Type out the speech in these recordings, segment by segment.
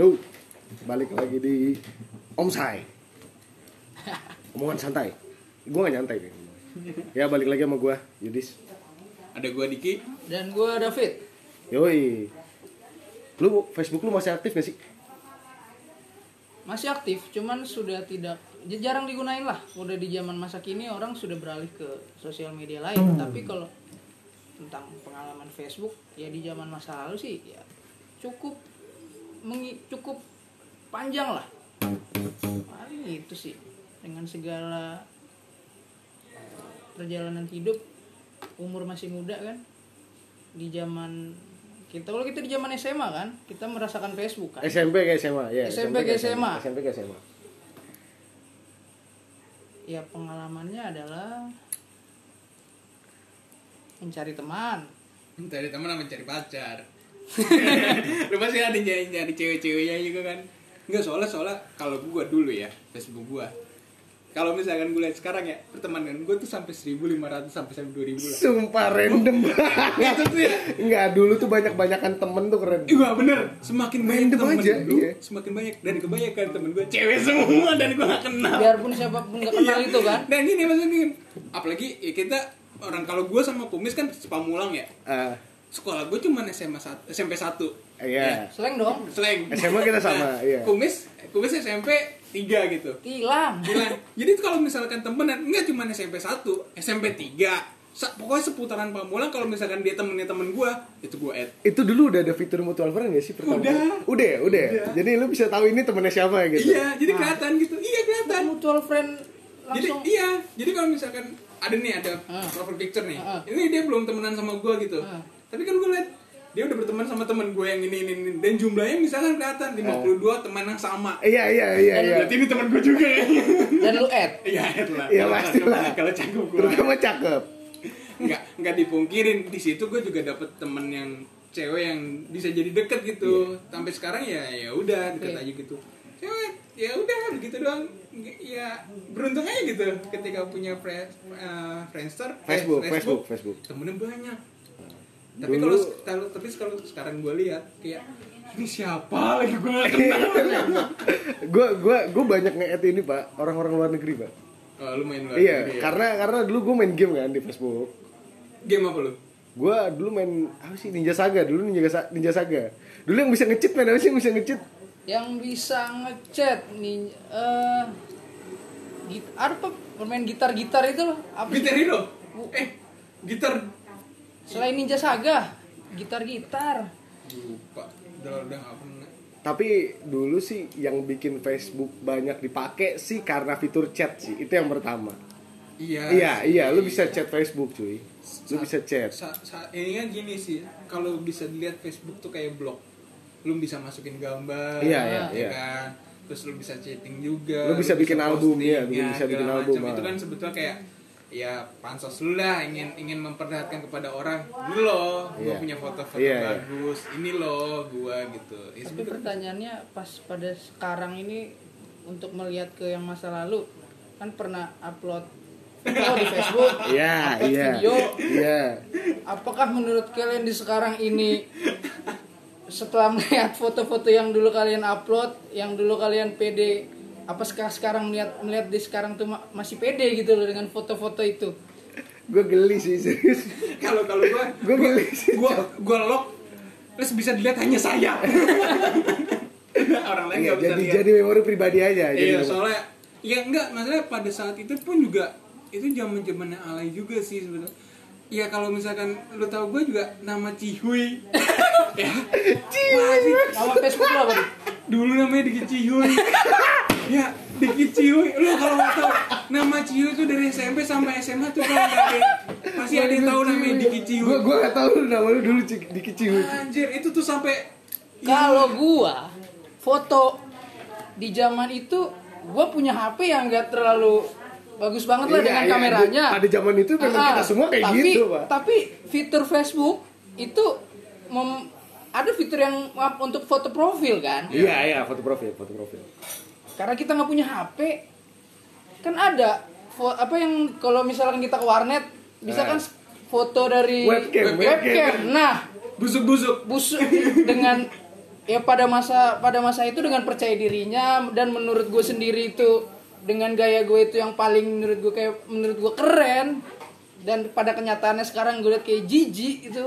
Lu balik lagi di Om Sai. Omongan santai. Gua gak nyantai nih. Ya balik lagi sama gua, Yudis. Ada gua Diki. Dan gue David. Yoi. Lu Facebook lu masih aktif gak sih? Masih aktif, cuman sudah tidak jarang digunain lah. Udah di zaman masa kini orang sudah beralih ke sosial media lain. Tapi kalau tentang pengalaman Facebook ya di zaman masa lalu sih ya cukup cukup panjang lah. Paling itu sih dengan segala perjalanan hidup umur masih muda kan di zaman kita kalau kita di zaman SMA kan kita merasakan Facebook kan SMP ke SMA, ya. SMP ke SMA. SMP ke SMA. ya pengalamannya adalah mencari teman Mencari teman sama mencari pacar. Lu pasti ada nyari nyari cewek-ceweknya juga kan. Enggak soalnya soalnya kalau gua dulu ya Facebook gua. Kalau misalkan gue lihat sekarang ya pertemanan gue tuh sampai 1500 sampai sampai 2000 lah. Sumpah random Itu banget. tuh ya. Enggak, dulu tuh banyak-banyakan temen tuh keren. Iya bener, semakin banyak Random temen aja, lu, iya. semakin banyak dan kebanyakan temen gue cewek semua dan gue gak kenal. biarpun siapa pun nggak kenal Iya. itu kan Dan gini maksudnya apalagi ya kita orang kalau gue sama Kumis kan sepamulang ya. Ah, Sekolah gue cuma SMA 1, SMP 1. iya. seleng dong Slang. SMA kita sama, iya. Kumis, Kumis SMP 3 gitu. hilang Gila. Jadi kalau misalkan temenan enggak cuma SMP 1, SMP 3. Sa- pokoknya seputaran Pamulang kalau misalkan dia temennya temen gue, itu gue add. Itu dulu udah ada fitur mutual friend gak sih pertama? Udah. Udah, ya? udah. Jadi lu bisa tahu ini temennya siapa gitu. Iya, jadi kelihatan gitu. Iya kelihatan. mutual friend Jadi langsung iya, jadi kalau misalkan ada nih ada Ah. profile picture nih. Ah. Ini dia belum temenan sama gue gitu. Ah. Tapi kan gue liat dia udah berteman sama temen gue yang ini, ini ini dan jumlahnya misalkan kelihatan 52 teman yang sama. Iya, iya, iya, Dan iya. Berarti ini teman gue juga ya. dan lu add Iya, lah. Iya, pasti lah. Kalau cakep gue. Terutama cakep. nggak nggak dipungkirin di situ gue juga dapet temen yang cewek yang bisa jadi deket gitu sampai sekarang ya ya udah deket Oke. aja gitu cewek ya udah begitu doang ya beruntung aja gitu ketika punya fre eh, friendster eh, Facebook, Facebook, Facebook. temennya banyak tapi Dulu- kalau tapi kalau sekarang gue lihat kayak ini siapa lagi gue Gue gua gua banyak nge-add ini, Pak, orang-orang luar negeri, Pak. oh, lu main luar Iya, negeri ya? karena karena dulu gue main game kan di Facebook. game apa lu Gue dulu main apa sih Ninja Saga, dulu Ninja Saga, Ninja Saga. Dulu yang bisa nge-cheat main apa sih yang bisa nge-cheat? yang bisa ngechat nih eh git apa bermain gitar gitar itu loh apa gitar hero eh gitar selain ninja saga gitar gitar lupa udah udah pernah Tapi dulu sih yang bikin Facebook banyak dipakai sih karena fitur chat sih. Itu yang pertama. iya Iya, sih. iya, lu bisa chat Facebook, cuy. Lu bisa chat. Sa- sa- ini kan gini sih kalau bisa dilihat Facebook tuh kayak blog lu bisa masukin gambar Iya, iya, ya iya. kan terus lu bisa chatting juga Lu bisa bikin album, posting, iya, bikin- bisa bikin macam. album, itu ah. kan sebetulnya kayak ya pansos lu lah ingin ingin memperlihatkan kepada orang ini loh gua Iya. punya foto-foto Iya, iya. bagus ini loh gua gitu ya, tapi pertanyaannya pas pada sekarang ini untuk melihat ke yang masa lalu kan pernah upload foto di Facebook Iya, upload iya. video Iya. apakah menurut kalian di sekarang ini setelah melihat foto-foto yang dulu kalian upload yang dulu kalian pede apa sekarang sekarang melihat melihat di sekarang tuh ma- masih pede gitu loh dengan foto-foto itu? Gue geli sih serius. kalau kalau gua Gue geli sih. gua gua lock terus bisa dilihat hanya saya. Orang lain Iya, nggak bisa jadi lihat. jadi memori pribadi aja. Jadi iya memori- soalnya ya enggak maksudnya pada saat itu pun juga itu zaman zamannya alay juga sih sebenarnya. Ya kalau misalkan lu tahu gue juga nama Cihuy ya Cihuy nama Facebook lo apa dulu namanya Diki Cihuy ya Diki Cihuy lu kalau mau tahu nama Cihuy itu dari SMP sampai SMA tuh kalau nggak ada pasti ada yang tahu namanya Diki Cihuy Gue gue gak tahu lu nama lu dulu Diki Cihuy. anjir itu tuh sampai kalau gua foto di zaman itu gua punya HP yang gak terlalu bagus banget lah Iya, dengan iya, kameranya Pada zaman itu memang Ah, kita semua kayak tapi, gitu, Pak. Tapi fitur Facebook itu mem- ada fitur yang untuk foto profil kan? Iya, iya, foto profil, foto profil. Karena kita nggak punya HP, kan ada apa yang kalau misalkan kita ke warnet bisa kan foto dari Webcam, webcam. webcam. Nah, busuk-busuk. busuk dengan ya pada masa pada masa itu dengan percaya dirinya dan menurut gue sendiri itu dengan gaya gue itu yang paling menurut gue kayak menurut gue keren. Dan pada kenyataannya sekarang gue liat kayak jijik itu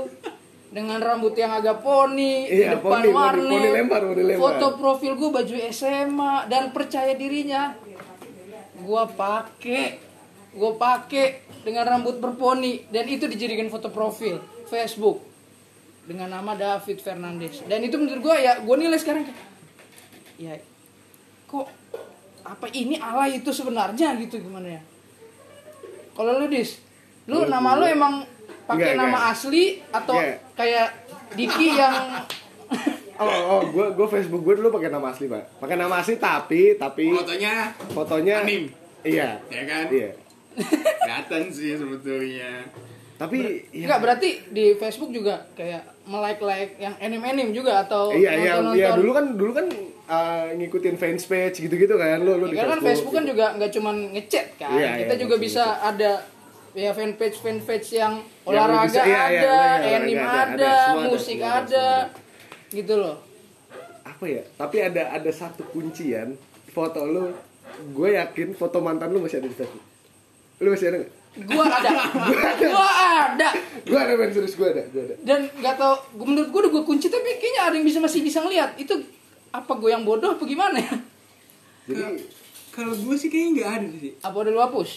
dengan rambut yang agak poni Iya, depan poni, poni, warnet poni lempar, poni lempar. foto profil gue baju SMA dan percaya dirinya. Gue pakai gue pakai dengan rambut berponi dan itu dijadikan foto profil Facebook dengan nama David Fernandes. Dan itu menurut gue ya gue nilai sekarang ya kok apa ini Allah itu sebenarnya? Gitu gimana ya. Kalau lu dis lu nama gua- lu emang pakai nama enggak. asli atau Enggak. kayak Diki yang Oh, oh, gue gue Facebook gue dulu pakai nama asli pak. Pakai nama asli tapi tapi Fotonya fotonya Anim. Iya. Ya kan? Iya. kelihatan sih sebetulnya. Tapi ya, Enggak berarti di Facebook juga kayak melike-like yang anime-anime juga atau Iya iya iya dulu kan dulu kan uh, ngikutin fans page gitu-gitu kan lu lu di Ya kan Facebook kan juga nggak cuman ngechat kan. Iya, Kita iya, juga bisa ada ya fanpage fanpage yang Yang olahraga bisa- iya, iya, ada, iya, anime olahraga ada, ada, ada, ada, musik ada, ada, semua gitu loh. apa ya? Tapi ada ada satu kuncian foto lu gue yakin foto mantan lu masih ada di Facebook. Lu masih ada nggak? Gua ada, gua ada. Gue ada men serius gue ada, gue ada. Dan nggak tau, gua- menurut gua udah gua kunci tapi kayaknya ada yang bisa masih bisa ngeliat. Itu apa gue yang bodoh apa gimana ya? Jadi Kalau gue sih kayaknya nggak ada sih. Apa udah lu hapus?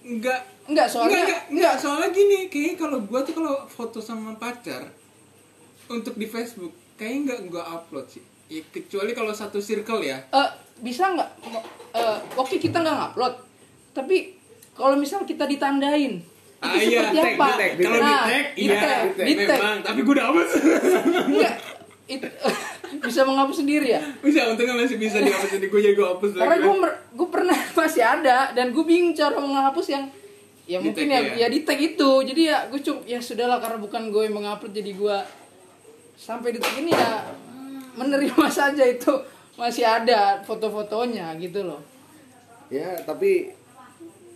Enggak. Enggak, soalnya enggak, enggak, enggak, soalnya gini, kayaknya kalau gua tuh kalau foto sama pacar untuk di Facebook, kayaknya enggak gua upload sih. Ya, kecuali kalau satu circle ya. eh bisa nggak? Eh, Oke kita nggak ngupload, tapi kalau misal kita ditandain, Ah, itu iya, seperti apa? di tag, di Kalau tag. di Nah, tag, iya, di tag. Memang, tapi gua udah hapus. Enggak, itu bisa menghapus sendiri ya. bisa, untungnya masih bisa dihapus jadi gue jadi gue hapus Karena lagi. gue gue pernah masih ada dan gue bingung cara menghapus yang ya Di mungkin ya, ya? ya di tag itu. Jadi ya gue cuma ya sudahlah karena bukan gue yang mengupload jadi gue sampai detik ini ya menerima saja itu masih ada foto-fotonya gitu loh. ya tapi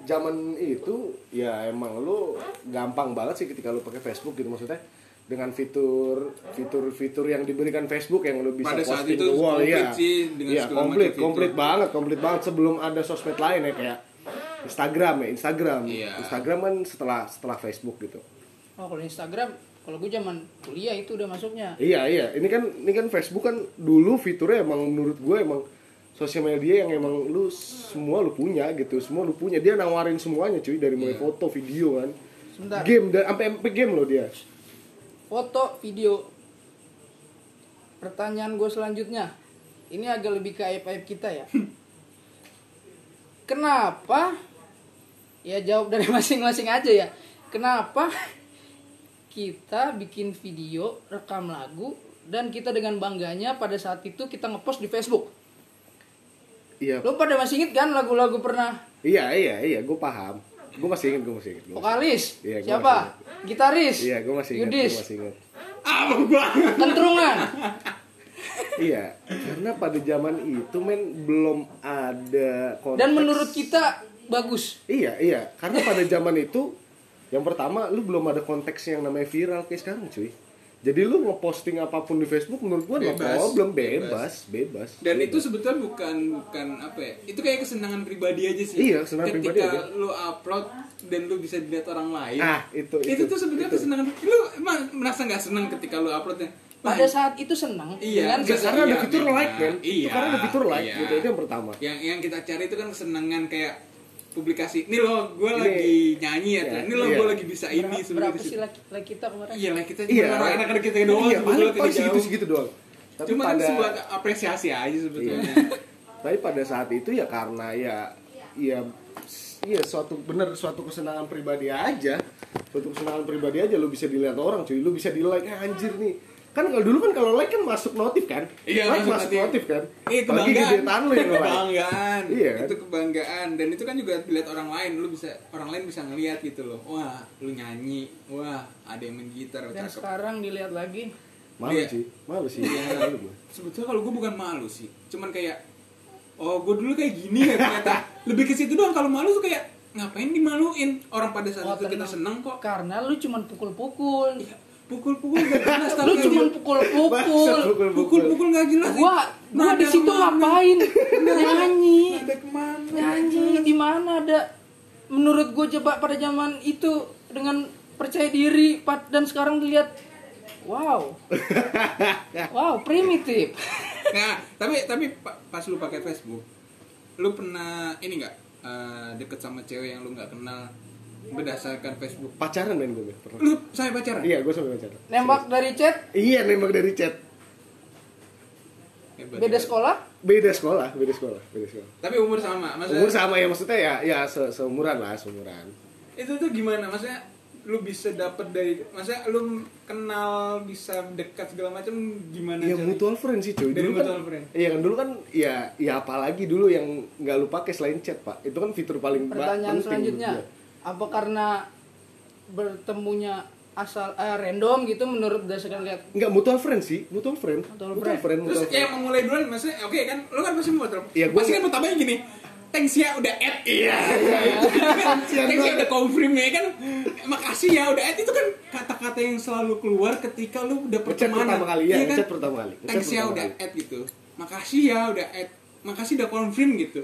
zaman itu ya emang lu gampang banget sih ketika lu pakai Facebook gitu maksudnya dengan fitur fitur fitur yang diberikan Facebook yang lu bisa Pada saat posting itu ke wall ya sih dengan Iya, segala komplit fitur. komplit banget komplit banget sebelum ada sosmed lain ya kayak Instagram ya Instagram Iya. Instagram kan setelah setelah Facebook gitu Oh kalau Instagram kalau gue zaman kuliah itu udah masuknya. iya iya ini kan ini kan Facebook kan dulu fiturnya emang menurut gue emang sosial media yang emang lu semua lu punya gitu semua lu punya dia nawarin semuanya cuy dari mulai Iya. foto video kan Sebentar. game dan sampai sampai game loh dia Foto, video. Pertanyaan gue selanjutnya. Ini agak lebih ke aib-aib kita ya. Kenapa? Ya jawab dari masing-masing aja ya. Kenapa kita bikin video, rekam lagu, dan kita dengan bangganya pada saat itu kita ngepost di Facebook. iya Lo pada masih inget kan lagu-lagu pernah iya iya iya gue paham gue masih inget gue masih inget vokalis? Iya, gua Siapa? masih Gitaris? iya gue masih inget Yudis? gue masih inget Apa gua? Kentrungan? Iya karena pada zaman itu men belum ada konteks Dan menurut kita bagus. iya iya karena pada zaman itu yang pertama lu belum ada konteks yang namanya viral kayak sekarang cuy jadi lu ngeposting apa pun di Facebook menurut gua no Bebas. problem bebas bebas Dan Bebas. itu sebetulnya bukan bukan apa ya? Itu kayak kesenangan pribadi aja sih. Iya, kesenangan Ketika pribadi aja. lu upload dan lu bisa dilihat orang lain. ah itu itu, tuh sebenarnya itu. kesenangan. Lu emang merasa nggak senang ketika lu uploadnya? Pada saat itu senang Iya, sesuatu- karena ada Iya, fitur memang. like kan Itu Iya, karena ada fitur like iya. gitu itu yang pertama yang yang kita cari itu kan kesenangan kayak publikasi. Nih lo, gue Ini- lagi nyanyi ya. Iya, Tuh. Ini lo, iya. gue lagi bisa ini berapa, sebenarnya berapa sih like, like kita kemarin? Iya lah kita iya cuma anak-anak kita doang. iya paling paling segitu segitu doang tapi Cuma kan pada sebuah apresiasi aja sebetulnya. Iya. tapi pada saat itu ya karena ya ya iya suatu bener suatu kesenangan pribadi aja suatu kesenangan pribadi aja lu bisa dilihat orang cuy lu bisa di like eh, anjir nih kan kalau dulu kan kalau like kan masuk notif kan Iya, like masuk masuk notif. notif kan Iya Apalagi kebanggaan. gebetan lu yang like kebanggaan. Iya kan? Itu kebanggaan dan itu kan juga dilihat orang lain. Lu bisa orang lain bisa ngelihat gitu loh. Wah, lu nyanyi. Wah, ada yang main gitar. Dan cakep. sekarang dilihat lagi malu Iya. sih malu sih Iya. malu gua. Sebetulnya kalau gue bukan malu sih. Cuman kayak oh, gue dulu kayak gini ya ternyata. Lebih ke situ doang kalau malu tuh kayak ngapain dimaluin? Orang pada saat Oh, itu kita seneng kok. karena lu cuman pukul-pukul. Iya, pukul-pukul gak jelas lu tapi cuma Bangsat, pukul-pukul. Pukul-pukul. gak jelas gua gua di situ ngapain? Nyanyi. nyanyi. Di mana ada? Menurut gue coba pada zaman itu dengan percaya diri pat- dan sekarang dilihat wow. Wow primitif. Nah tapi tapi pa- pas lu pakai Facebook lu pernah ini nggak eh, deket sama cewek yang lu nggak kenal berdasarkan Facebook pacaran main gue pernah lu saya pacaran iya gue sampai pacaran nembak dari chat iya nembak dari chat Hebat, beda hebat. sekolah beda sekolah beda sekolah beda sekolah tapi umur sama maksudnya umur sama ya maksudnya ya ya se seumuran lah seumuran itu tuh gimana maksudnya lu bisa dapet dari maksudnya lu kenal bisa dekat segala macam gimana Iya caranya? mutual friend sih cuy. Dari Dulu kan, mutual friend. Iya kan dulu kan ya ya apalagi dulu yang nggak lu pakai selain chat pak. Itu kan fitur paling pertanyaan penting selanjutnya. Apa karena bertemunya asal eh, random gitu menurut berdasarkan lihat Nggak mutual friend sih, mutual friend. Mutual Mutual friend. friend, terus mutual yang friend. memulai duluan maksudnya oke kan lu kan pasti mau terus Iya, gua pasti kan nggak- mau tambahin gini thanks ya udah add iya thanks ya udah confirm ya kan makasih ya udah add itu kan kata-kata yang selalu keluar ketika lu udah pertemanan pertama kali ya, Iya kan? pertama kali. Thanks ya udah kali. add gitu makasih ya udah add makasih udah confirm gitu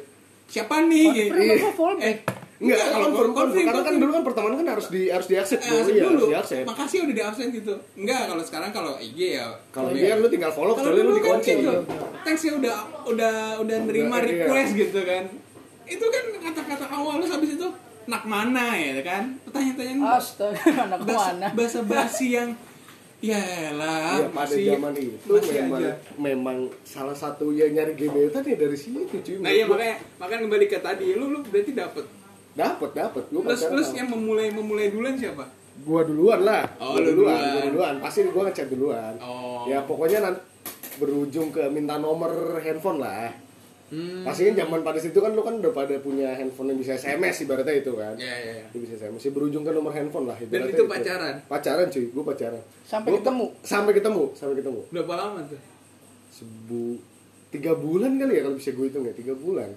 siapa nih gitu. Fallback? Enggak, Enggak, kalau confirm, confirm, karena kan dulu kan pertemanan kan harus di harus diakses Eh, dulu, accept iya, dulu. harus diakses. Makasih udah di absen gitu. Enggak, kalau sekarang kalau IG ya. Kalau iya. dia kan lu tinggal follow, Kalau kecuali lu dulu kan dikunci. gitu. Thanks ya udah udah udah nerima Udah, iya. request gitu kan. Itu kan kata-kata awal lu habis itu nak mana ya kan? Pertanyaan-pertanyaan astaga bahasa, mana bahasa basi yang ya lah Iya, pada zaman itu memang memang salah satu yang nyari gebetan ya dari situ cuy. Nah iya makanya makanya kembali ke tadi lu lu berarti dapet dapat dapat gua plus plus yang memulai memulai duluan siapa? gua duluan lah Oh, gua lu duluan duluan. gua duluan pasti gua ngechat duluan Oh. ya pokoknya nanti berujung ke minta nomor handphone lah Hmm. pasti kan zaman pada situ kan lu kan udah pada punya handphone yang bisa SMS ibaratnya itu kan Ya ya ya. itu bisa SMS Ya, berujung ke nomor handphone lah Dan ibaratnya itu pacaran? pacaran cuy gua pacaran Sampai Gua ketemu? pa- sampai ketemu sampai ketemu Berapa lama tuh? sebu tiga bulan kali ya kalau bisa gue hitung ya tiga bulan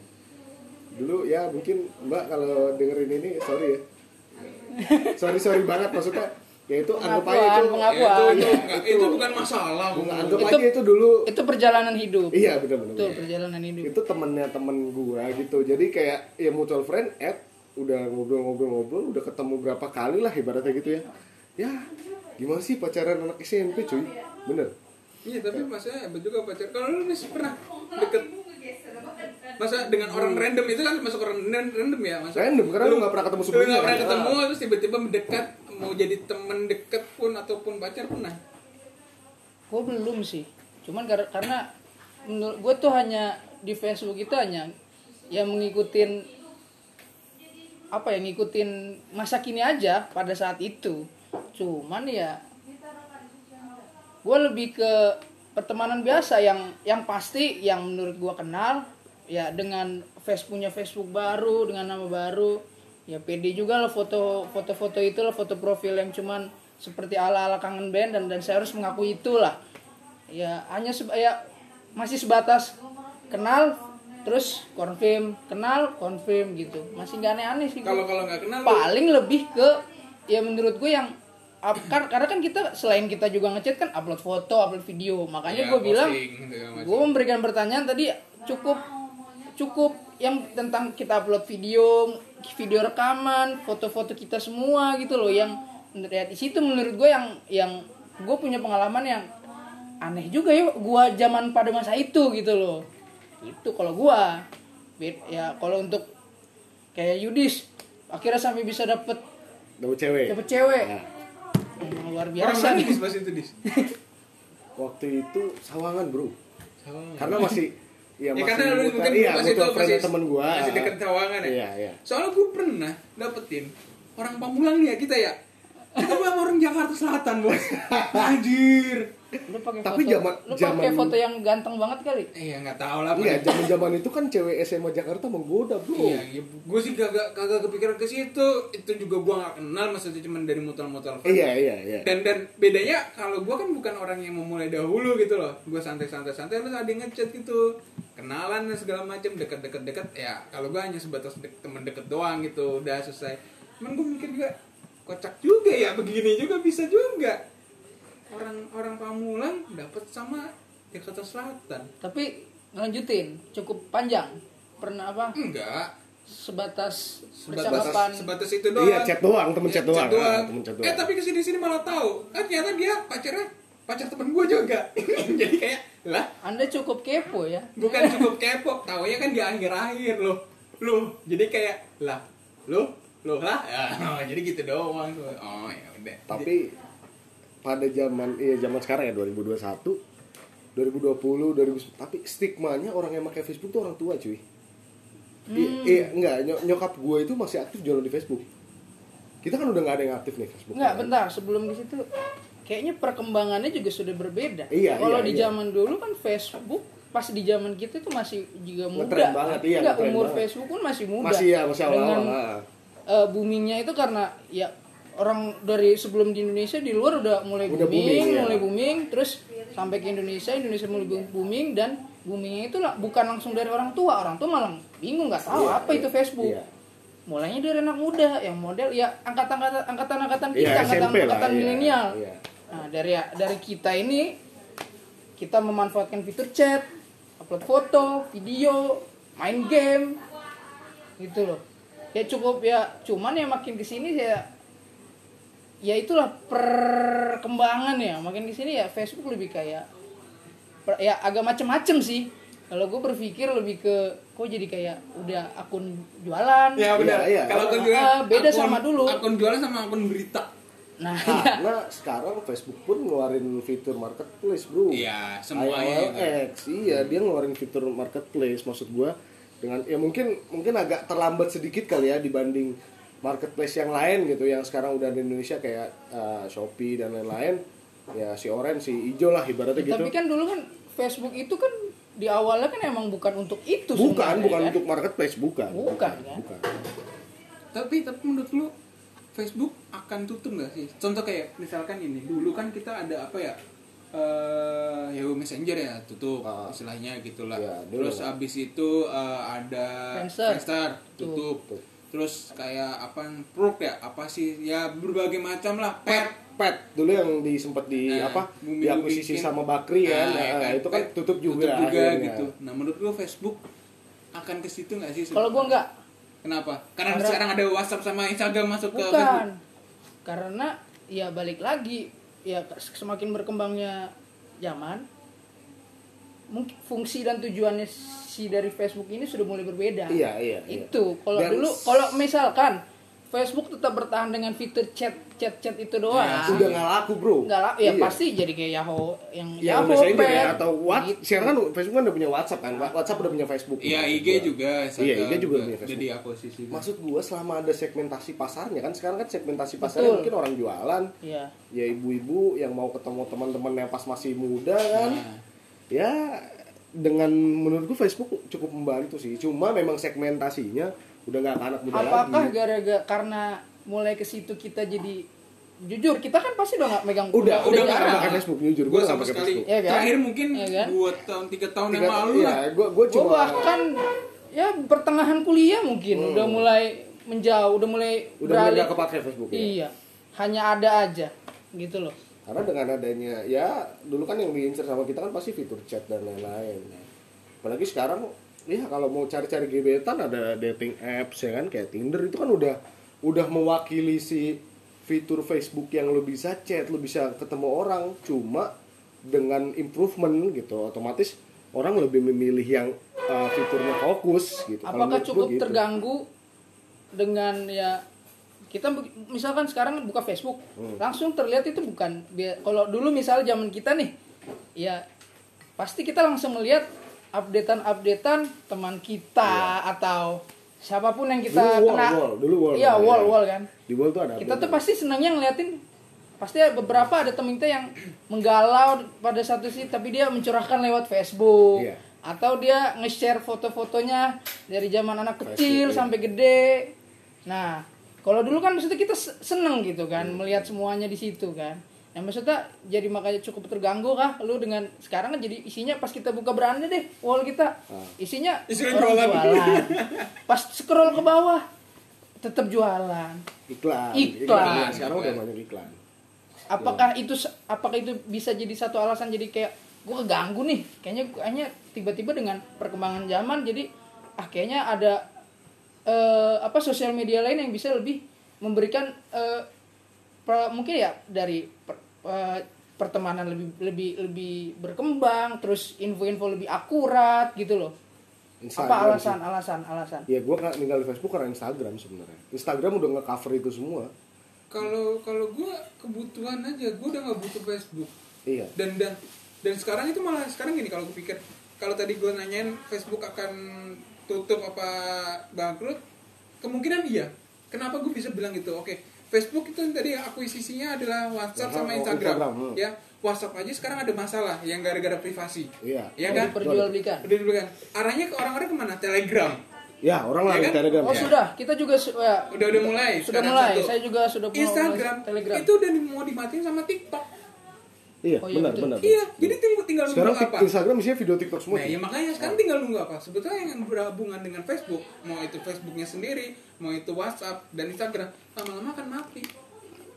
dulu ya mungkin mbak kalau dengerin ini sorry ya. Sorry sorry banget maksudnya ya itu anggap aja itu Pengakuan, itu, itu, itu. itu bukan masalah. Bung. anggap Itu- aja itu dulu. itu perjalanan hidup. Iya benar benar betul perjalanan hidup. Itu temennya temen gua gitu. Jadi kayak ya mutual friend add udah ngobrol-ngobrol-ngobrol udah ketemu berapa kali lah ibaratnya gitu ya. Ya gimana sih pacaran anak SMP cuy? Bener. Iya, tapi maksudnya juga pacar. Kalau lu masih pernah deket Masa dengan orang random itu kan masuk orang ran- random ya masuk. Random, karena lu nggak pernah ketemu Lu sebelumnya, nggak pernah kan? ketemu Ah. terus tiba-tiba mendekat mau jadi temen deket pun ataupun pacar pernah. gue belum sih cuman kar- karena menurut gue tuh hanya di Facebook itu hanya yang mengikutin apa ya ngikutin masa kini aja pada saat itu cuman ya gue lebih ke pertemanan biasa yang yang pasti yang menurut gue kenal ya dengan face punya Facebook baru dengan nama baru. Ya pede juga lah foto foto foto itu lah foto profil yang cuman seperti ala ala kangen band dan dan saya harus mengakui itulah. Ya hanya seba- ya masih sebatas kenal terus confirm kenal confirm gitu. Masih nggak aneh-aneh sih. Kalau kalau nggak kenal lu- paling lebih ke ya menurut gue yang up, kar- karena kan kita selain kita juga ngechat kan upload foto upload video. Makanya Ya, gue bilang gue memberikan pertanyaan tadi cukup cukup yang tentang kita upload video video rekaman foto-foto kita semua gitu loh yang ya, di situ menurut gue yang yang gue punya pengalaman yang aneh juga ya gue zaman pada masa itu gitu loh. Itu kalau gue ya kalau untuk kayak Yudis akhirnya sampai bisa dapet dapet cewek? Dapet cewek. Nah, Emang luar biasa nih. Pas itu dis? waktu itu sawangan bro. Sawangan. karena masih ya, Ya, masih karena lu mungkin iya pas itu mutual friend masih- temen gua masih deket Sawangan ya? iya iya Soalnya gue pernah dapetin orang Pamulang ya kita ya. Kita sama orang Jakarta Selatan bos. Anjir. Lu pakai Tapi foto zaman- lu pakai zaman- foto yang ganteng banget kali Iya nggak tahu lah. iya zaman zaman itu kan cewek SMA Jakarta menggoda bro Iya, ya, gue sih kagak kagak kepikiran ke situ. Itu juga gue nggak kenal, maksudnya cuma dari mutal-mutal. iya iya iya Dan dan bedanya kalau gue kan bukan orang yang memulai dahulu gitu loh. Gue santai-santai santai terus ada yang ngechat gitu. Kenalan dan segala macam deket-deket deket ya. Kalau gue hanya sebatas dek, temen deket doang gitu. Udah selesai. Cuman gue mikir juga kocak juga ya begini juga bisa juga. Orang orang Pamulang dapat sama Jakarta Selatan Tapi ngelanjutin cukup panjang. Pernah apa? enggak Sebatas sebatas percakapan. sebatas itu doang Iya, chat doang, temen Iya, chat doang. Ah, temen chat doang. eh tapi ke sini sini malah tahu eh ternyata dia pacarnya pacar temen gue juga jadi kayak lah Anda cukup kepo ya. bukan cukup kepo tahu ya kan di akhir akhir loh loh jadi kayak lah loh loh lah ya, jadi gitu doang oh ya udah Tapi pada zaman iya zaman sekarang ya 2021 2020 2000 tapi stigmanya orang yang pakai Facebook tuh orang tua cuy I- iya enggak ny- nyokap gue itu masih aktif jualan di Facebook kita kan udah nggak ada yang aktif nih Facebook Enggak, kan? bentar. Sebelum di situ kayaknya perkembangannya juga sudah berbeda. Iya, Kalau iya, di iya. zaman dulu kan Facebook pas di zaman kita itu masih juga muda. Ngetren banget, iya, Enggak, ngetren umur banget. Facebook pun masih muda. masih ya masih awal Dengan awal eh, boomingnya itu karena ya orang dari sebelum di Indonesia di luar udah mulai Udah booming, booming, iya. mulai booming, terus sampai ke Indonesia, Indonesia mulai booming dan boomingnya itu bukan langsung dari orang tua, orang tua malah bingung nggak tahu Iya, apa iya, itu Facebook. iya. Mulainya dari anak muda yang model ya angkatan-angkatan angkatan-angkatan kita, Iya, SMP lah, angkatan-angkatan iya, milenial. iya. Nah, dari dari kita ini kita memanfaatkan fitur chat, upload foto, video, main game. Gitu loh. Ya cukup ya, cuman ya makin ke sini ya ya itulah perkembangan ya. Makin di sini ya Facebook lebih kayak per- ya agak macem-macem sih. Kalau gue berpikir lebih ke kok jadi kayak udah akun jualan. ya benar Iya, iya. kalau akun Ah, jualan beda akun- sama dulu. akun jualan sama akun berita Nah, karena sekarang Facebook pun ngeluarin fitur marketplace bro Iya, semuanya IOLX iya dia ngeluarin fitur marketplace maksud gua dengan ya mungkin mungkin agak terlambat sedikit kali ya dibanding marketplace yang lain gitu yang sekarang udah di Indonesia kayak uh, Shopee dan lain-lain ya si orange si hijau lah ibaratnya gitu Tapi kan dulu kan Facebook itu kan di awalnya kan emang bukan untuk itu bukan sebenarnya, bukan kan? untuk marketplace bukan Bukan, kan? bukan. tapi tapi menurut lu Facebook akan tutup nggak sih contoh kayak misalkan ini dulu kan kita ada apa ya eh Yahoo Messenger ya tutup Ah. istilahnya gitulah Ya, dulu. terus abis itu eh, ada. Friendster, tutup Tutup. Terus kayak apa Prook ya? Apa sih? Ya berbagai macam lah. Pet pet. Dulu yang di sempat di Nah, apa? Bumi diakuisisi bikin. sama Bakri kan, Nah, ya Nah, itu kan Pet tutup juga, tutup juga akhirnya. gitu. Nah menurut lu Facebook akan ke situ nggak sih Kalau gua enggak, kenapa? Karena, Karena- sekarang ada WhatsApp sama Instagram masuk ke bukan. Facebook. Karena ya balik lagi ya semakin berkembangnya zaman mungkin fungsi dan tujuannya si dari Facebook ini sudah mulai berbeda. Iya, iya, iya. Itu kalau Dan- dulu kalau misalkan Facebook tetap bertahan dengan fitur chat chat chat itu doang. Ya, udah nggak laku bro Nggak lah, ya Iya. pasti jadi kayak Yahoo yang Ya, Yahoo Messenger ya, atau what? gitu. Sekarang kan Facebook kan udah punya WhatsApp kan, WhatsApp udah punya Facebook. Iya Maksud IG gua. juga Iya, IG juga punya Facebook. jadi akuisisi Maksud gua selama ada segmentasi pasarnya kan sekarang kan segmentasi pasarnya Betul. mungkin orang jualan, Iya. ya ibu-ibu yang mau ketemu teman-teman yang pas masih muda kan. Nah. Ya dengan menurutku Facebook cukup membantu sih. Cuma memang segmentasinya udah nggak anak muda Apakah lagi. gara-gara karena mulai ke situ kita jadi jujur kita kan pasti udah nggak megang Udah, udah nggak jarang. pakai Facebook jujur, gue sama pakai sekali Facebook. Iya kan? terakhir mungkin Iya kan? dua tahun tiga tahun yang Tiga- lalu iya, lah gua gua Gua cuma bahkan ya pertengahan kuliah mungkin Hmm. udah mulai menjauh, udah mulai udah beralih. nggak kepake Facebook ya. Iya, hanya ada aja gitu loh. Karena dengan adanya ya dulu kan yang diincar sama kita kan pasti fitur chat dan lain-lain. Apalagi sekarang ya kalau mau cari-cari gebetan ada dating apps ya kan kayak Tinder itu kan udah udah mewakili si fitur Facebook yang lo bisa chat, lo bisa ketemu orang cuma dengan improvement gitu otomatis orang lebih memilih yang uh, fiturnya fokus gitu. Apakah cukup gitu. terganggu dengan ya kita misalkan sekarang buka Facebook Hmm. langsung terlihat itu bukan kalau dulu misalnya zaman kita nih ya pasti kita langsung melihat updatean-updatean teman kita atau siapa pun yang kita Iya. Dulu wall, kena wall. Dulu wall, iya ya. wall wall kan Di wall tuh ada kita tuh pasti senangnya ngeliatin pasti beberapa ada temen kita yang menggalau pada satu sih tapi dia mencurahkan lewat Facebook Iya. atau dia nge-share foto-fotonya dari zaman anak kecil Facebook, iya. sampai gede nah kalau dulu kan maksudnya kita se- seneng gitu kan Hmm. melihat semuanya di situ kan Nah maksudnya jadi makanya cukup terganggu kah lu dengan sekarang kan jadi isinya pas kita buka beranda deh wall kita Ah. isinya Isinya orang jualan. jualan. pas scroll ke bawah tetap jualan iklan. Iklan. Sekarang udah banyak iklan. apakah itu apakah itu bisa jadi satu alasan jadi kayak gue keganggu nih kayaknya kayaknya tiba-tiba dengan perkembangan zaman jadi ah kayaknya ada eh, apa sosial media lain yang bisa lebih memberikan eh, per- mungkin ya dari per- eh, pertemanan lebih lebih lebih berkembang terus info-info lebih akurat gitu loh apa Instagram alasan sih. alasan alasan Ya gue nggak ninggalin Facebook karena Instagram sebenarnya. Instagram udah nge-cover itu semua. Kalau kalau gue kebutuhan aja, gue udah nggak butuh Facebook. Iya. Dan dan dan sekarang itu malah sekarang gini kalau gue pikir kalau tadi gue nanyain Facebook akan tutup apa bangkrut, kemungkinan iya. Kenapa gue bisa bilang gitu? Oke, Facebook itu tadi akuisisinya adalah WhatsApp sama Oh, Instagram. Instagram, hmm. Ya, WhatsApp aja sekarang ada masalah yang gara-gara privasi. Iya. Mau kan? diperjualbelikan kan. Arahnya ke orang-orang ke mana? Telegram. Ya orang Ya lari kan? Telegram. oh ya. sudah kita juga su- ya, Udah udah mulai. sudah mulai satu. saya juga sudah mau Instagram telegram itu udah mau dimatiin sama TikTok. Iya, Oh, iya, benar, betul. benar. Iya, jadi tinggal tinggal Sekarang nunggu apa? Instagram isinya video TikTok semua. Nah, ya makanya sekarang tinggal nunggu apa? Sebetulnya yang berhubungan dengan Facebook, mau itu Facebooknya sendiri, mau itu WhatsApp dan Instagram, lama-lama akan mati.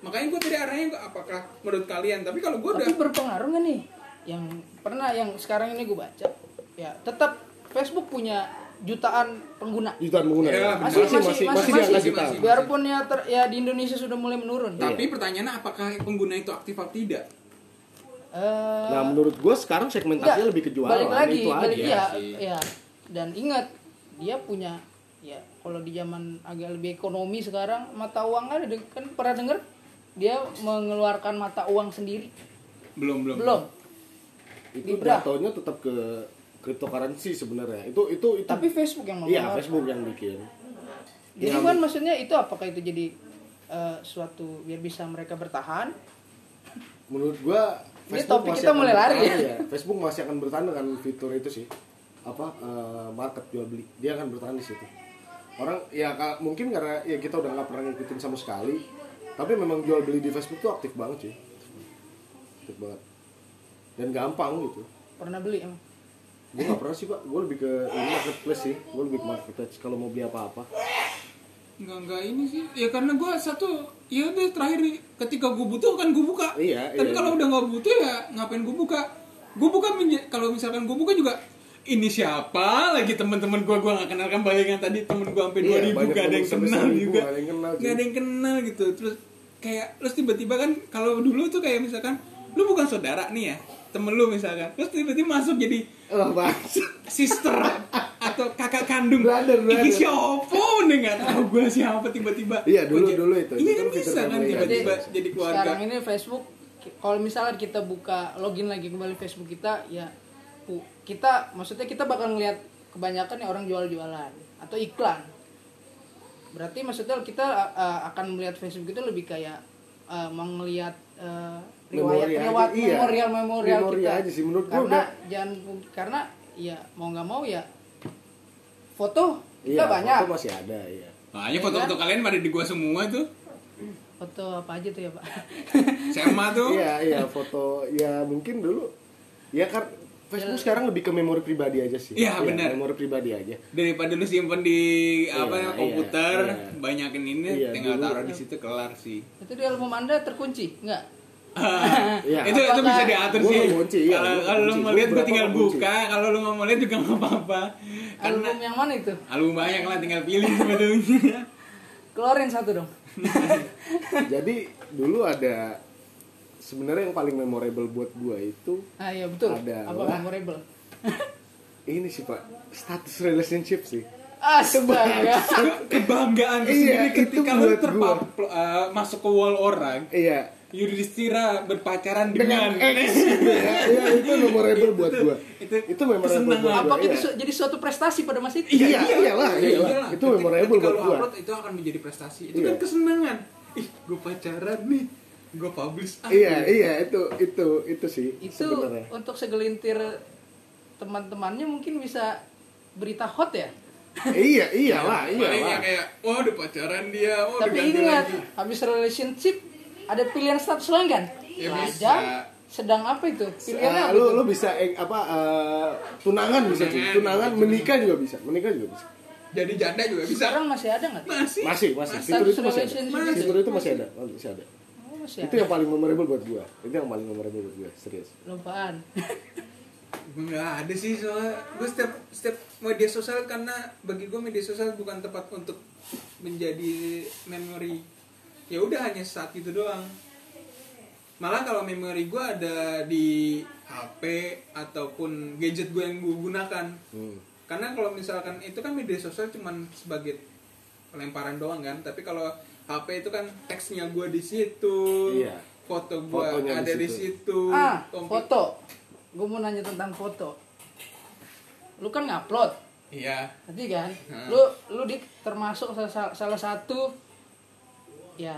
Makanya gue tadi arahnya gua, apakah menurut kalian? Tapi kalau gue udah tapi berpengaruh nggak nih yang pernah yang sekarang ini gue baca ya tetap Facebook punya jutaan pengguna Jutaan pengguna. Ya, ya. Masih, masih, masih, masih, di angka masih, jutaan. masih. biarpun ya ter- ya di Indonesia sudah mulai menurun tapi pertanyaannya apakah pengguna itu aktif atau tidak? Eh, Nah, menurut gue sekarang segmentasinya Enggak, lebih ke jualan. balik lagi itu balik aja. iya sih. iya dan ingat dia punya ya kalau di zaman agak lebih ekonomi sekarang mata uang kan ada kan pernah dengar dia mengeluarkan mata uang sendiri Belum, belum. belum Itu jatuhnya tetap ke cryptocurrency sebenarnya. Itu itu itu tapi Facebook yang Iya, mengeluarkan Facebook yang bikin. jadi Yang- kan maksudnya itu apakah itu jadi eh, suatu biar bisa mereka bertahan Menurut gua Ini Facebook topik masih kita mulai lari ya. Facebook masih akan bertahan dengan fitur itu sih. Apa eh, market jual beli. Dia akan bertahan di situ. Orang ya mungkin karena ya kita udah nggak pernah ngikutin sama sekali. Tapi memang jual beli di Facebook tuh aktif banget sih. Aktif banget. Dan gampang gitu. pernah beli emang Gue gak pernah sih pak, gue lebih ke ini marketplace sih Gue lebih ke marketplace kalau mau beli apa-apa Enggak, enggak ini sih. Ya karena gue satu, ya udah terakhir nih, ketika gue butuh kan gue buka. Iya, Tapi iya. kalau udah nggak butuh ya ngapain gue buka? Gue buka kalau misalkan gue buka juga ini siapa lagi teman-teman gue gue nggak kenal kan bayangan tadi temen gue sampai Iya, dua ribu gak ada yang kenal 1000, juga nggak ada yang kenal, cuy. nggak ada yang kenal gitu terus kayak terus tiba-tiba kan kalau dulu tuh kayak misalkan lu bukan saudara nih ya temen lu misalkan. Terus tiba-tiba masuk jadi Oh sister atau kakak kandung. Brother, brother. Iki siapa nih? Nggak tahu gue siapa tiba-tiba. Iya, dulu- jadi- dulu itu. iya kan bisa kan family, tiba-tiba iya. jadi keluarga. sekarang ini Facebook kalau misalnya kita buka login lagi kembali Facebook kita ya kita maksudnya kita bakal ngelihat kebanyakan ya orang jual-jualan atau iklan. Berarti maksudnya kita uh, akan melihat Facebook itu lebih kayak uh, melihat uh, riwayat Memori aja, riwayat iya. memorial memorial Memori kita aja sih, menurut gua karena udah- jangan karena ya mau nggak mau ya foto kita Iya, banyak foto masih ada ya Makanya foto-foto kalian pada di gua semua tuh. foto apa aja tuh ya pak Sama tuh. Iya, iya foto Ya mungkin dulu Ya kan Facebook sekarang lebih ke memori pribadi aja sih Iya, benar. Memori pribadi aja Daripada lu simpen di apa Iya, komputer, iya, iya. banyakin ini Iya, tinggal dulu- taruh di situ kelar sih. itu di album anda terkunci nggak Iya. itu itu bisa diatur sih. iya, Kalau kalau lu mau lihat gua tinggal buka, kalau lu mau lihat juga nggak apa-apa. Karena album yang mana itu album banyak lah tinggal pilih sebetulnya. keluarin satu dong Jadi dulu ada sebenarnya yang paling memorable buat gua itu ah iya betul Ada apa memorable ini sih pak status relationship sih. astaga Kebanggaan Iya, sendiri ketika lu terpap eh, masuk ke wall orang. Iya. Yudhistira berpacaran Dengan dengan, ya. Iya itu memorable buat gua. itu Itu memorable buat apa gua. itu iya. su- jadi suatu prestasi pada masa itu Iya, iyalah, iyalah. iyalah. Itu memorable ketika buat lu gua. upload itu akan menjadi prestasi. Itu Iya. kan kesenangan. Ih, gue pacaran nih. Gue publish. ah. Iya, iya itu itu itu sih itu sebenarnya. untuk segelintir teman-temannya mungkin bisa berita hot ya iya, iyalah, yang iyalah. kayak, wah udah pacaran dia, udah tapi ingat habis relationship ada pilihan status lain kan Ya lajang bisa. sedang apa itu pilihannya apa lu itu? lu bisa eh, apa eh, tunangan bisa cuy. Tunangan. Menikah juga bisa. Menikah juga bisa. Jadi janda juga bisa. sekarang masih ada nggak Masih. Masih, masih. Fitur itu masih ada. relationship Fitur itu masih ada. Masih ada. Masih itu yang paling memorable buat gua itu yang paling memorable buat gua serius lupaan gue nggak ada sih soalnya gue setiap setiap media sosial karena bagi gue media sosial bukan tempat untuk menjadi memori ya udah hanya saat itu doang malah kalau memori gue ada di HP ataupun gadget gue yang gue gunakan hmm. karena kalau misalkan itu kan media sosial cuman sebagai lemparan doang kan tapi kalau HP itu kan teksnya gue di situ Iya. foto gue Fotonya di ada di situ. situ ah foto gue mau nanya tentang foto lu kan ngupload iya Ngerti kan? Hmm. Lu lu di termasuk salah, salah satu ya.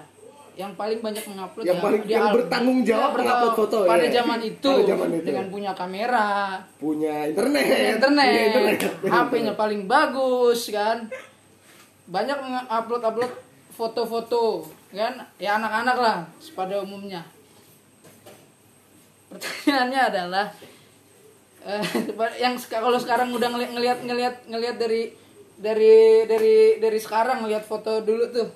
Yang paling banyak mengupload Yang ya, paling- yang bertanggung jawab Ya, mengupload foto, pada ya. zaman itu Pada zaman itu. dengan punya kamera. Punya internet. Punya internet, Punya internet. HP-nya paling bagus kan? Banyak upload upload foto-foto kan? Ya anak-anak lah pada umumnya. Pertanyaannya adalah eh, yang kalau sekarang udah ngelihat ngelihat ngelihat ngelihat dari dari dari dari sekarang ngelihat foto dulu tuh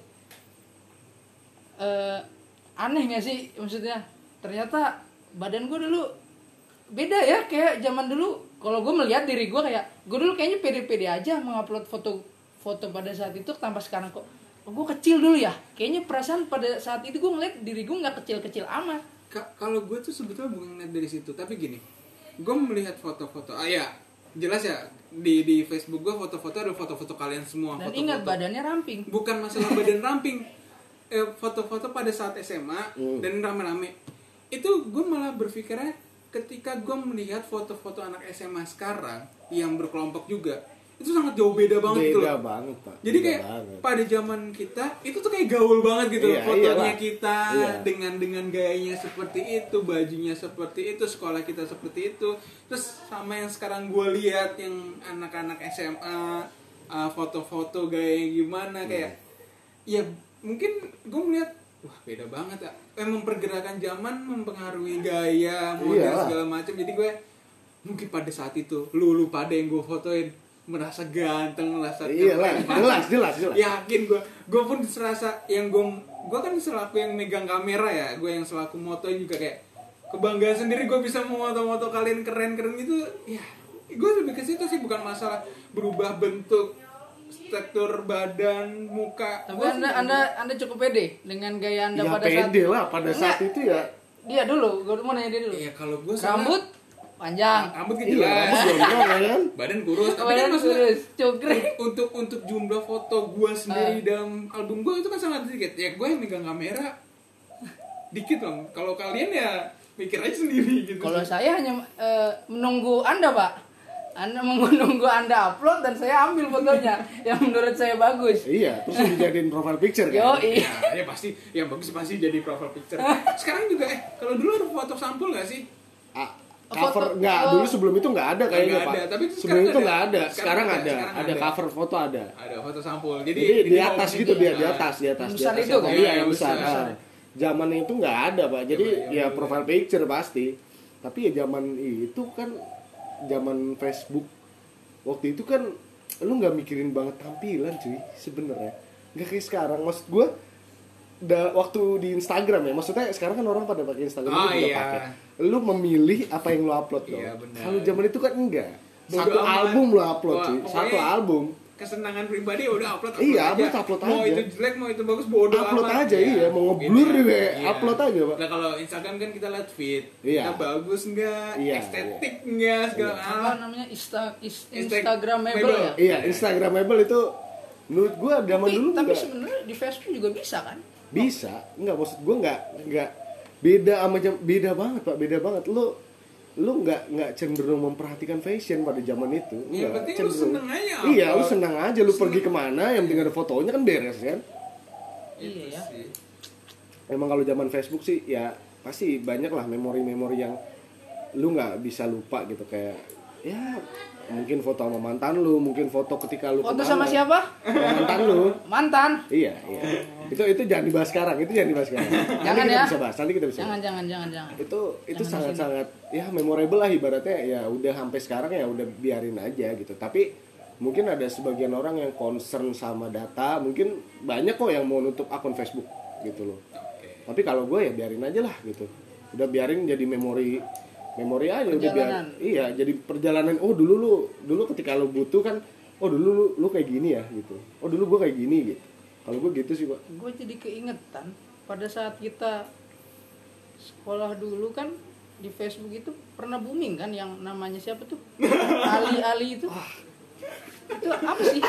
eh, aneh nggak sih maksudnya? Ternyata badan gue dulu beda ya kayak zaman dulu. Kalau gue melihat diri gue kayak gue dulu kayaknya pede-pede aja mengupload foto foto pada saat itu tanpa sekarang kok. Oh, gue kecil dulu ya? Kayaknya perasaan pada saat itu gue ngeliat diri gue nggak kecil-kecil amat. Ka- kalau gue tuh sebetulnya bukan ngeliat dari situ. Tapi gini gue melihat foto-foto ah ya jelas ya di di Facebook gue foto-foto ada foto-foto kalian semua dan foto-foto. ingat badannya ramping. Bukan masalah badan ramping eh, foto-foto pada saat SMA Hmm. dan rame-rame itu gue malah berpikirnya ketika gue melihat foto-foto anak SMA sekarang yang berkelompok juga itu sangat jauh beda banget gitu beda loh. banget pak Jadi Beda kayak banget. pada zaman kita itu tuh kayak gaul banget gitu Iya, fotonya iyalah. kita Iya. dengan dengan gayanya seperti itu, bajunya seperti itu, sekolah kita seperti itu. Terus sama yang sekarang gue lihat yang anak-anak SMA uh, foto-foto gaya gimana kayak ya mungkin gue melihat wah beda banget ya. Emang pergerakan zaman mempengaruhi gaya, model Iyalah. segala macam. Jadi gue mungkin pada saat itu lu lu pada yang gue fotoin merasa ganteng merasa iya lah keren. jelas jelas jelas yakin gue gue pun serasa yang gue gue kan selaku yang megang kamera ya gue yang selaku motoin juga kayak kebanggaan sendiri gue bisa memoto-moto kalian keren-keren gitu ya gue lebih ke situ sih bukan masalah berubah bentuk struktur badan muka tapi anda anda anda cukup pede dengan gaya anda ya pada saat pede lah pada saat Enggak. itu ya. Dia dulu. Gue mau nanya dia dulu. Iya kalau gue rambut panjang. Rambut gitu iya rambut jelas gondrong ya kan? Badan kurus. Tapi kan Badan maksudnya kurus, cungkring. untuk untuk jumlah foto gue sendiri Ah. dalam album gue itu kan sangat sedikit. Ya gue yang megang kamera. Dikit dong. Kalau kalian ya mikir aja sendiri gitu. Kalau saya hanya eh, menunggu Anda, Pak. Anda menunggu Anda upload dan saya ambil fotonya yang menurut saya bagus. iya terus dijadiin profile picture Yo, kan iya. ya, ya pasti yang bagus pasti jadi profile picture sekarang juga eh kalau dulu ada foto sampul gak sih Ah, Foto- cover nggak oh. dulu sebelum itu nggak ada kayaknya pak ada, tapi sebelum sekarang itu ada. nggak ada Sekarang sekarang ada, ada sekarang ada ada. cover foto ada ada foto sampul jadi jadi di atas gitu dia di atas di atas di besar atas itu kan? iya Yang besar besar. ah. zaman itu nggak ada pak jadi Iya, iya, ya iya. profile picture pasti tapi ya zaman itu kan zaman Facebook waktu itu kan lu nggak mikirin banget tampilan cuy sebenarnya. Nggak kayak sekarang. Maksud gue da, waktu di Instagram ya maksudnya sekarang kan orang pada pakai Instagram Oh, juga iya. pakai. Lu memilih apa yang lu upload dong. Iya, kalau zaman itu kan enggak. Bodo satu amat. album lu upload Wah, cuy satu album kesenangan pribadi ya udah upload upload Iya, aja. upload, upload mau aja. itu jelek mau itu bagus bodo Upload amat. aja, iya. Mau ngeblur Gitu. juga, upload aja, Pak. nah kalau Instagram kan kita lihat feed Iya. kita bagus nggak Iya, estetik nggak segala Iya. Apa namanya? Insta, is- Instagramable Mable. ya? iya Instagramable itu menurut gua zaman Tapi, dulu tapi sebenarnya di Facebook juga bisa kan? bisa nggak maksud gua nggak nggak beda sama jam beda banget pak beda banget lu lu nggak nggak cenderung memperhatikan fashion pada zaman itu Yang Nggak, penting lu seneng aja iya lu senang aja lu pergi ke mana yang penting ada fotonya kan beres kan Iya ya. sih. emang kalau zaman Facebook sih ya pasti banyak lah memori-memori yang lu nggak bisa lupa gitu kayak ya mungkin foto sama mantan lu mungkin foto ketika lu Foto ke mana. sama siapa? Sama mantan lu Mantan. iya iya itu itu jangan dibahas sekarang itu jangan dibahas sekarang nanti Jangan kita ya. bisa bahas nanti kita bisa Jangan bahas. jangan jangan jangan. itu itu Jangan sangat sangat ya memorable lah ibaratnya ya udah sampai sekarang ya udah biarin aja gitu tapi mungkin ada sebagian orang yang concern sama data mungkin banyak kok yang mau nutup akun Facebook gitu loh Oke. tapi kalau gue ya biarin aja lah gitu udah biarin jadi memori memori aja udah biar Perjalanan. iya jadi perjalanan oh dulu lu dulu ketika lu butuh kan oh dulu lu, lu kayak gini ya gitu. Oh dulu gue kayak gini gitu. Kalau gue gitu sih pak. Gue jadi keingetan pada saat kita sekolah dulu kan di Facebook itu pernah booming kan yang namanya siapa tuh? Ali Ali itu. Itu apa sih?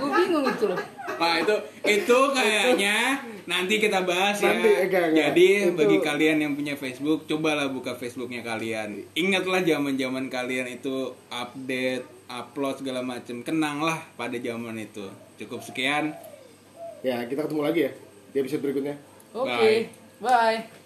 Gue bingung itu loh. Pak itu itu kayaknya nanti kita bahas ya. Nanti, enggak, enggak. Jadi Itu- bagi kalian yang punya Facebook, cobalah buka Facebooknya kalian. Ingatlah zaman-zaman kalian itu update, upload segala macam. Kenanglah pada zaman itu. Cukup sekian. ya kita ketemu lagi ya di episode berikutnya oke Bye. bye